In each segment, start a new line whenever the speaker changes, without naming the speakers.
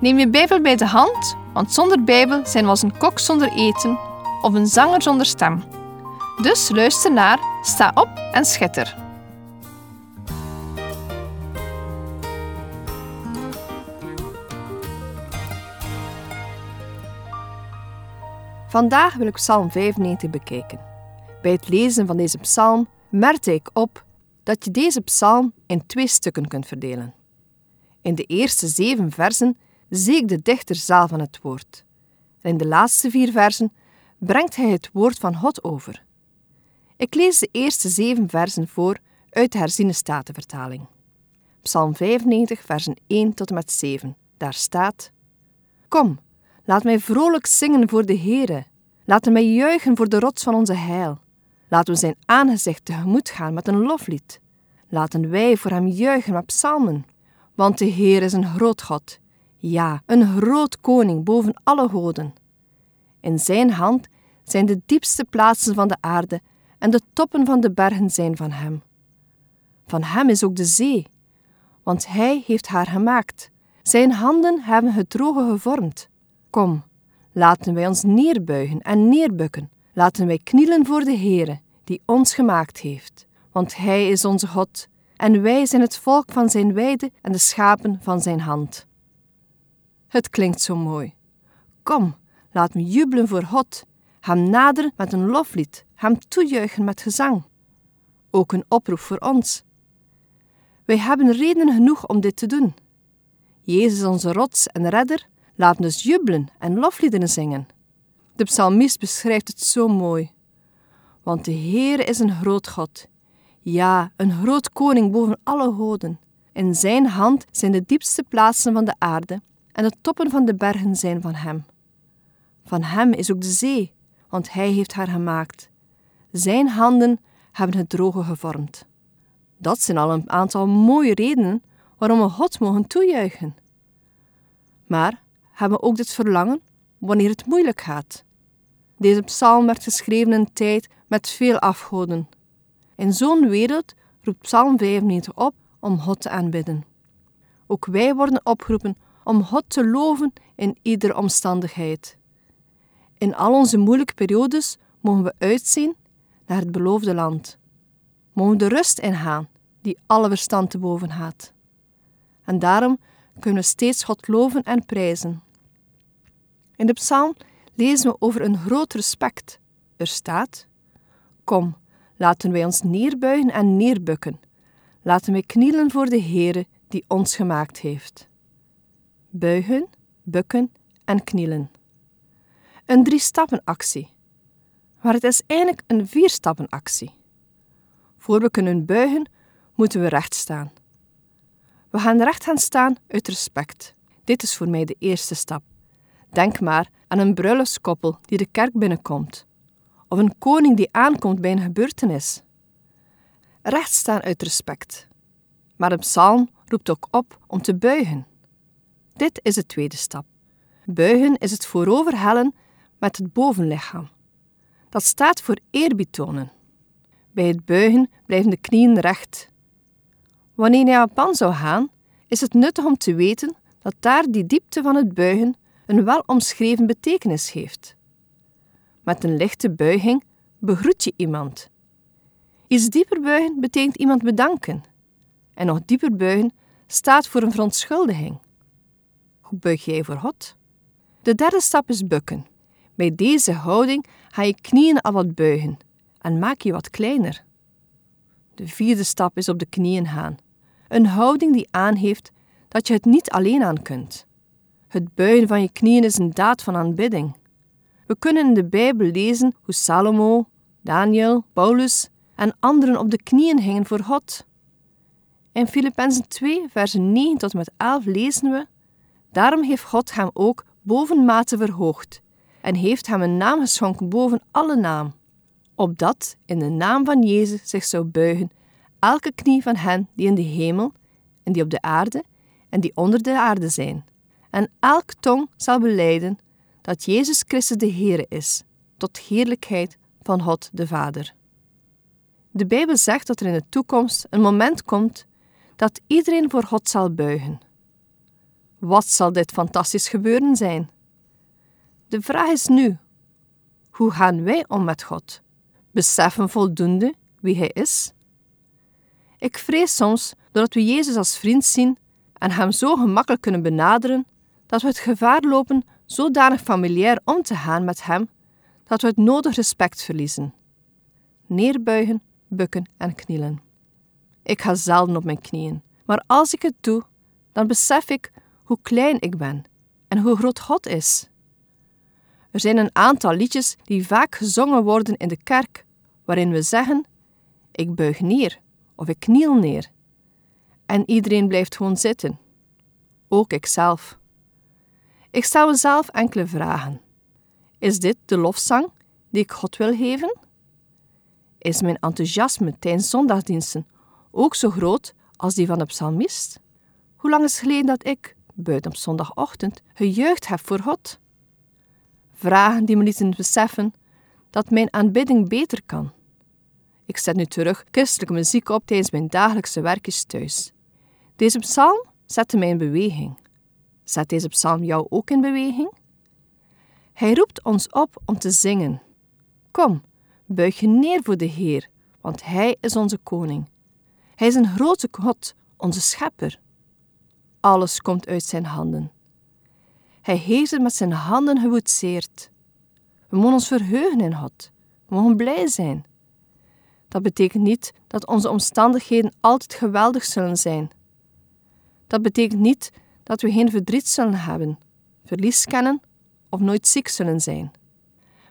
Neem je Bijbel bij de hand, want zonder Bijbel zijn we als een kok zonder eten of een zanger zonder stem. Dus luister naar, sta op en schitter.
Vandaag wil ik Psalm 95 bekijken. Bij het lezen van deze psalm merkte ik op dat je deze psalm in twee stukken kunt verdelen. In de eerste zeven versen zie ik de dichter zaal van het woord. In de laatste vier versen brengt hij het woord van God over. Ik lees de eerste zeven versen voor uit de herziene statenvertaling. Psalm 95, versen 1 tot en met 7. Daar staat: Kom, laat mij vrolijk zingen voor de Heere. Laten wij juichen voor de rots van onze heil. Laten we zijn aangezicht tegemoet gaan met een loflied. Laten wij voor hem juichen met psalmen. Want de Heer is een groot God, ja, een groot koning boven alle goden. In zijn hand zijn de diepste plaatsen van de aarde en de toppen van de bergen zijn van hem. Van hem is ook de zee, want hij heeft haar gemaakt. Zijn handen hebben het droge gevormd. Kom, laten wij ons neerbuigen en neerbukken. Laten wij knielen voor de Heere, die ons gemaakt heeft. Want hij is onze God, en wij zijn het volk van zijn weide en de schapen van zijn hand. Het klinkt zo mooi. Kom, laat me jubelen voor God, hem naderen met een loflied, hem toejuichen met gezang. Ook een oproep voor ons. Wij hebben redenen genoeg om dit te doen. Jezus onze rots en redder, laat dus jubelen en lofliederen zingen. De psalmist beschrijft het zo mooi. Want de Heer is een groot God, ja, een groot koning boven alle goden. In zijn hand zijn de diepste plaatsen van de aarde en de toppen van de bergen zijn van hem. Van hem is ook de zee, want hij heeft haar gemaakt. Zijn handen hebben het droge gevormd. Dat zijn al een aantal mooie redenen waarom we God mogen toejuichen. Maar hebben we ook dit verlangen wanneer het moeilijk gaat? Deze psalm werd geschreven in een tijd met veel afgoden. In zo'n wereld roept Psalm 95 op om God te aanbidden. Ook wij worden opgeroepen om God te loven in iedere omstandigheid. In al onze moeilijke periodes mogen we uitzien naar het beloofde land. Mogen de rust ingaan die alle verstand te boven gaat. En daarom kunnen we steeds God loven en prijzen. In de psalm lezen we over een groot respect. Er staat: Kom, laten wij ons neerbuigen en neerbukken. Laten wij knielen voor de Heere die ons gemaakt heeft. Buigen, bukken en knielen. Een drie-stappen-actie. Maar het is eigenlijk een vier-stappen-actie. Voor we kunnen buigen, moeten we recht staan. We gaan recht gaan staan uit respect. Dit is voor mij de eerste stap. Denk maar aan een bruiloftskoppel die de kerk binnenkomt, of een koning die aankomt bij een gebeurtenis. Recht staan uit respect. Maar een psalm roept ook op om te buigen. Dit is de tweede stap. Buigen is het vooroverhellen met het bovenlichaam. Dat staat voor eerbied tonen. Bij het buigen blijven de knieën recht. Wanneer je naar Japan zou gaan, is het nuttig om te weten dat daar die diepte van het buigen een wel omschreven betekenis heeft. Met een lichte buiging begroet je iemand. Iets dieper buigen betekent iemand bedanken. En nog dieper buigen staat voor een verontschuldiging. Buig jij voor God? De derde stap is bukken. Bij deze houding ga je knieën al wat buigen en maak je wat kleiner. De vierde stap is op de knieën gaan. Een houding die aangeeft dat je het niet alleen aan kunt. Het buigen van je knieën is een daad van aanbidding. We kunnen in de Bijbel lezen hoe Salomo, Daniel, Paulus en anderen op de knieën gingen voor God. In Filippenzen 2, versen 9 tot met 11 lezen we: Daarom heeft God hem ook bovenmate verhoogd en heeft hem een naam geschonken boven alle naam, opdat in de naam van Jezus zich zou buigen elke knie van hen die in de hemel en die op de aarde en die onder de aarde zijn, en elk tong zal beleiden dat Jezus Christus de Heere is, tot heerlijkheid van God de Vader. De Bijbel zegt dat er in de toekomst een moment komt dat iedereen voor God zal buigen. Wat zal dit fantastisch gebeuren zijn? De vraag is nu: hoe gaan wij om met God? Beseffen voldoende wie Hij is? Ik vrees soms doordat we Jezus als vriend zien en Hem zo gemakkelijk kunnen benaderen, dat we het gevaar lopen zodanig familiair om te gaan met Hem dat we het nodig respect verliezen. Neerbuigen, bukken en knielen. Ik ga zelden op mijn knieën, maar als ik het doe, dan besef ik hoe klein ik ben en hoe groot God is. Er zijn een aantal liedjes die vaak gezongen worden in de kerk, waarin we zeggen: Ik buig neer of ik kniel neer. En iedereen blijft gewoon zitten. Ook ikzelf. Ik stel mezelf enkele vragen. Is dit de lofzang die ik God wil geven? Is mijn enthousiasme tijdens zondagdiensten ook zo groot als die van de psalmist? Hoe lang is het geleden dat ik, buiten op zondagochtend, gejuicht heb voor God? Vragen die me lieten beseffen dat mijn aanbidding beter kan. Ik zet nu terug christelijke muziek op tijdens mijn dagelijkse werkjes thuis. Deze psalm zette mij in beweging. Zet deze psalm jou ook in beweging? Hij roept ons op om te zingen. Kom, buig je neer voor de Heer, want Hij is onze koning. Hij is een grote God, onze schepper. Alles komt uit zijn handen. Hij heeft het met zijn handen geboetseerd. We mogen ons verheugen in God. We mogen blij zijn. Dat betekent niet dat onze omstandigheden altijd geweldig zullen zijn. Dat betekent niet dat we geen verdriet zullen hebben, verlies kennen of nooit ziek zullen zijn.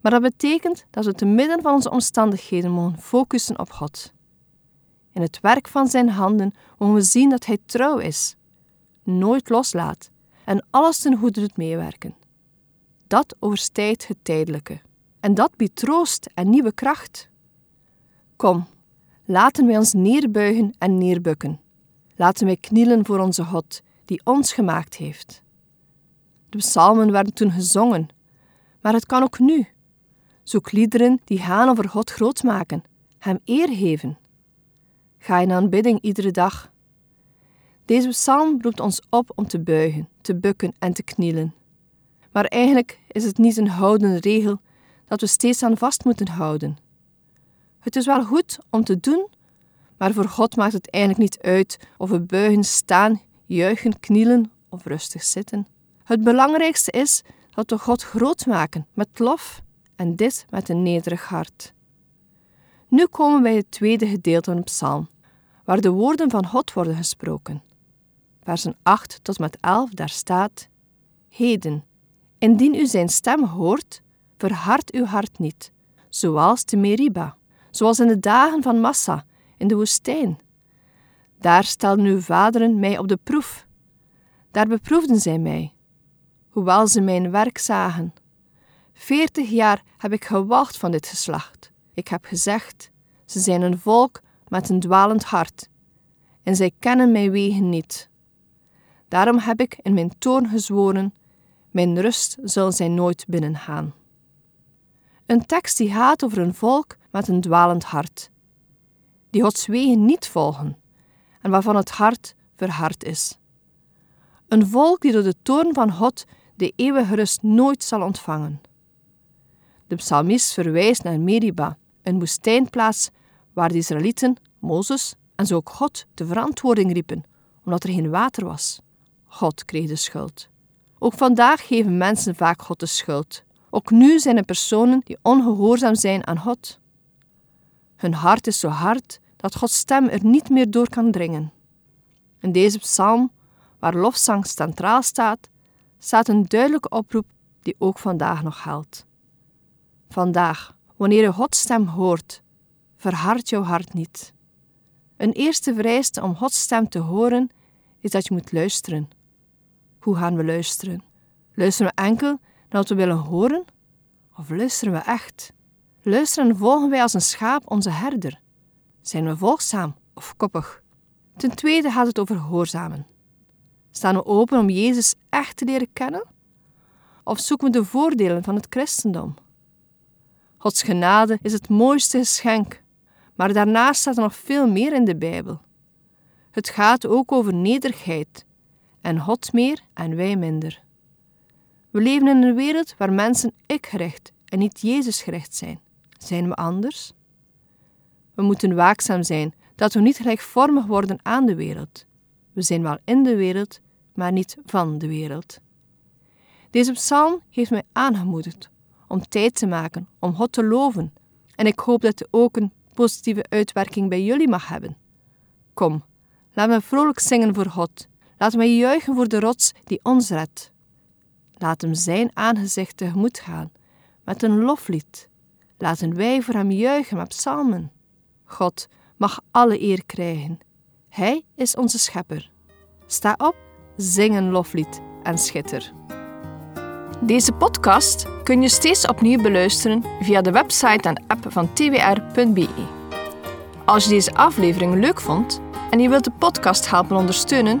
Maar dat betekent dat we te midden van onze omstandigheden mogen focussen op God. In het werk van Zijn handen mogen we zien dat Hij trouw is, nooit loslaat en alles ten goede doet meewerken. Dat overstijgt het tijdelijke en dat biedt troost en nieuwe kracht. Kom, laten wij ons neerbuigen en neerbukken. Laten wij knielen voor onze God, die ons gemaakt heeft. De psalmen werden toen gezongen, maar het kan ook nu. Zoek liederen die gaan over God groot maken, Hem eer geven. Ga in aanbidding iedere dag. Deze psalm roept ons op om te buigen, te bukken en te knielen. Maar eigenlijk is het niet een houdende regel dat we steeds aan vast moeten houden. Het is wel goed om te doen, maar voor God maakt het eigenlijk niet uit of we buigen, staan, juichen, knielen of rustig zitten. Het belangrijkste is dat we God groot maken met lof en dit met een nederig hart. Nu komen we bij het tweede gedeelte van psalm, waar de woorden van God worden gesproken. Versen 8 tot met 11, daar staat: Heden, indien u zijn stem hoort, verhard uw hart niet, zoals de Meriba, zoals in de dagen van Massa in de woestijn. Daar stelden uw vaderen mij op de proef. Daar beproefden zij mij, hoewel ze mijn werk zagen. Veertig jaar heb ik gewacht van dit geslacht. Ik heb gezegd: ze zijn een volk met een dwalend hart, en zij kennen mijn wegen niet. Daarom heb ik in mijn toorn gezworen: mijn rust zal zij nooit binnengaan. Een tekst die gaat over een volk met een dwalend hart, die Gods wegen niet volgen en waarvan het hart verhard is. Een volk die door de toorn van God de eeuwige rust nooit zal ontvangen. De psalmist verwijst naar Meriba, een woestijnplaats waar de Israëlieten, Mozes en zo ook God de verantwoording riepen, omdat er geen water was. God kreeg de schuld. Ook vandaag geven mensen vaak God de schuld. Ook nu zijn er personen die ongehoorzaam zijn aan God. Hun hart is zo hard dat Gods stem er niet meer door kan dringen. In deze psalm, waar lofzang centraal staat, staat een duidelijke oproep die ook vandaag nog geldt. Vandaag, wanneer je Gods stem hoort, verhard jouw hart niet. Een eerste vereiste om Gods stem te horen is dat je moet luisteren. Hoe gaan we luisteren? Luisteren we enkel naar wat we willen horen? Of luisteren we echt? Luisteren en volgen wij als een schaap onze herder? Zijn we volgzaam of koppig? Ten tweede gaat het over gehoorzamen. Staan we open om Jezus echt te leren kennen? Of zoeken we de voordelen van het christendom? Gods genade is het mooiste geschenk, maar daarnaast staat er nog veel meer in de Bijbel. Het gaat ook over nederigheid en God meer en wij minder. We leven in een wereld waar mensen ik-gericht en niet Jezus-gericht zijn. Zijn we anders? We moeten waakzaam zijn dat we niet gelijkvormig worden aan de wereld. We zijn wel in de wereld, maar niet van de wereld. Deze psalm heeft mij aangemoedigd om tijd te maken om God te loven en ik hoop dat het ook een positieve uitwerking bij jullie mag hebben. Kom, laten we vrolijk zingen voor God. Laten we juichen voor de rots die ons redt. Laat hem zijn aangezicht tegemoet gaan met een loflied. Laten wij voor hem juichen met psalmen. God mag alle eer krijgen. Hij is onze schepper. Sta op, zing een loflied en schitter. Deze podcast kun je steeds opnieuw beluisteren via de website en app van twr.be. Als je deze aflevering leuk vond en je wilt de podcast helpen ondersteunen,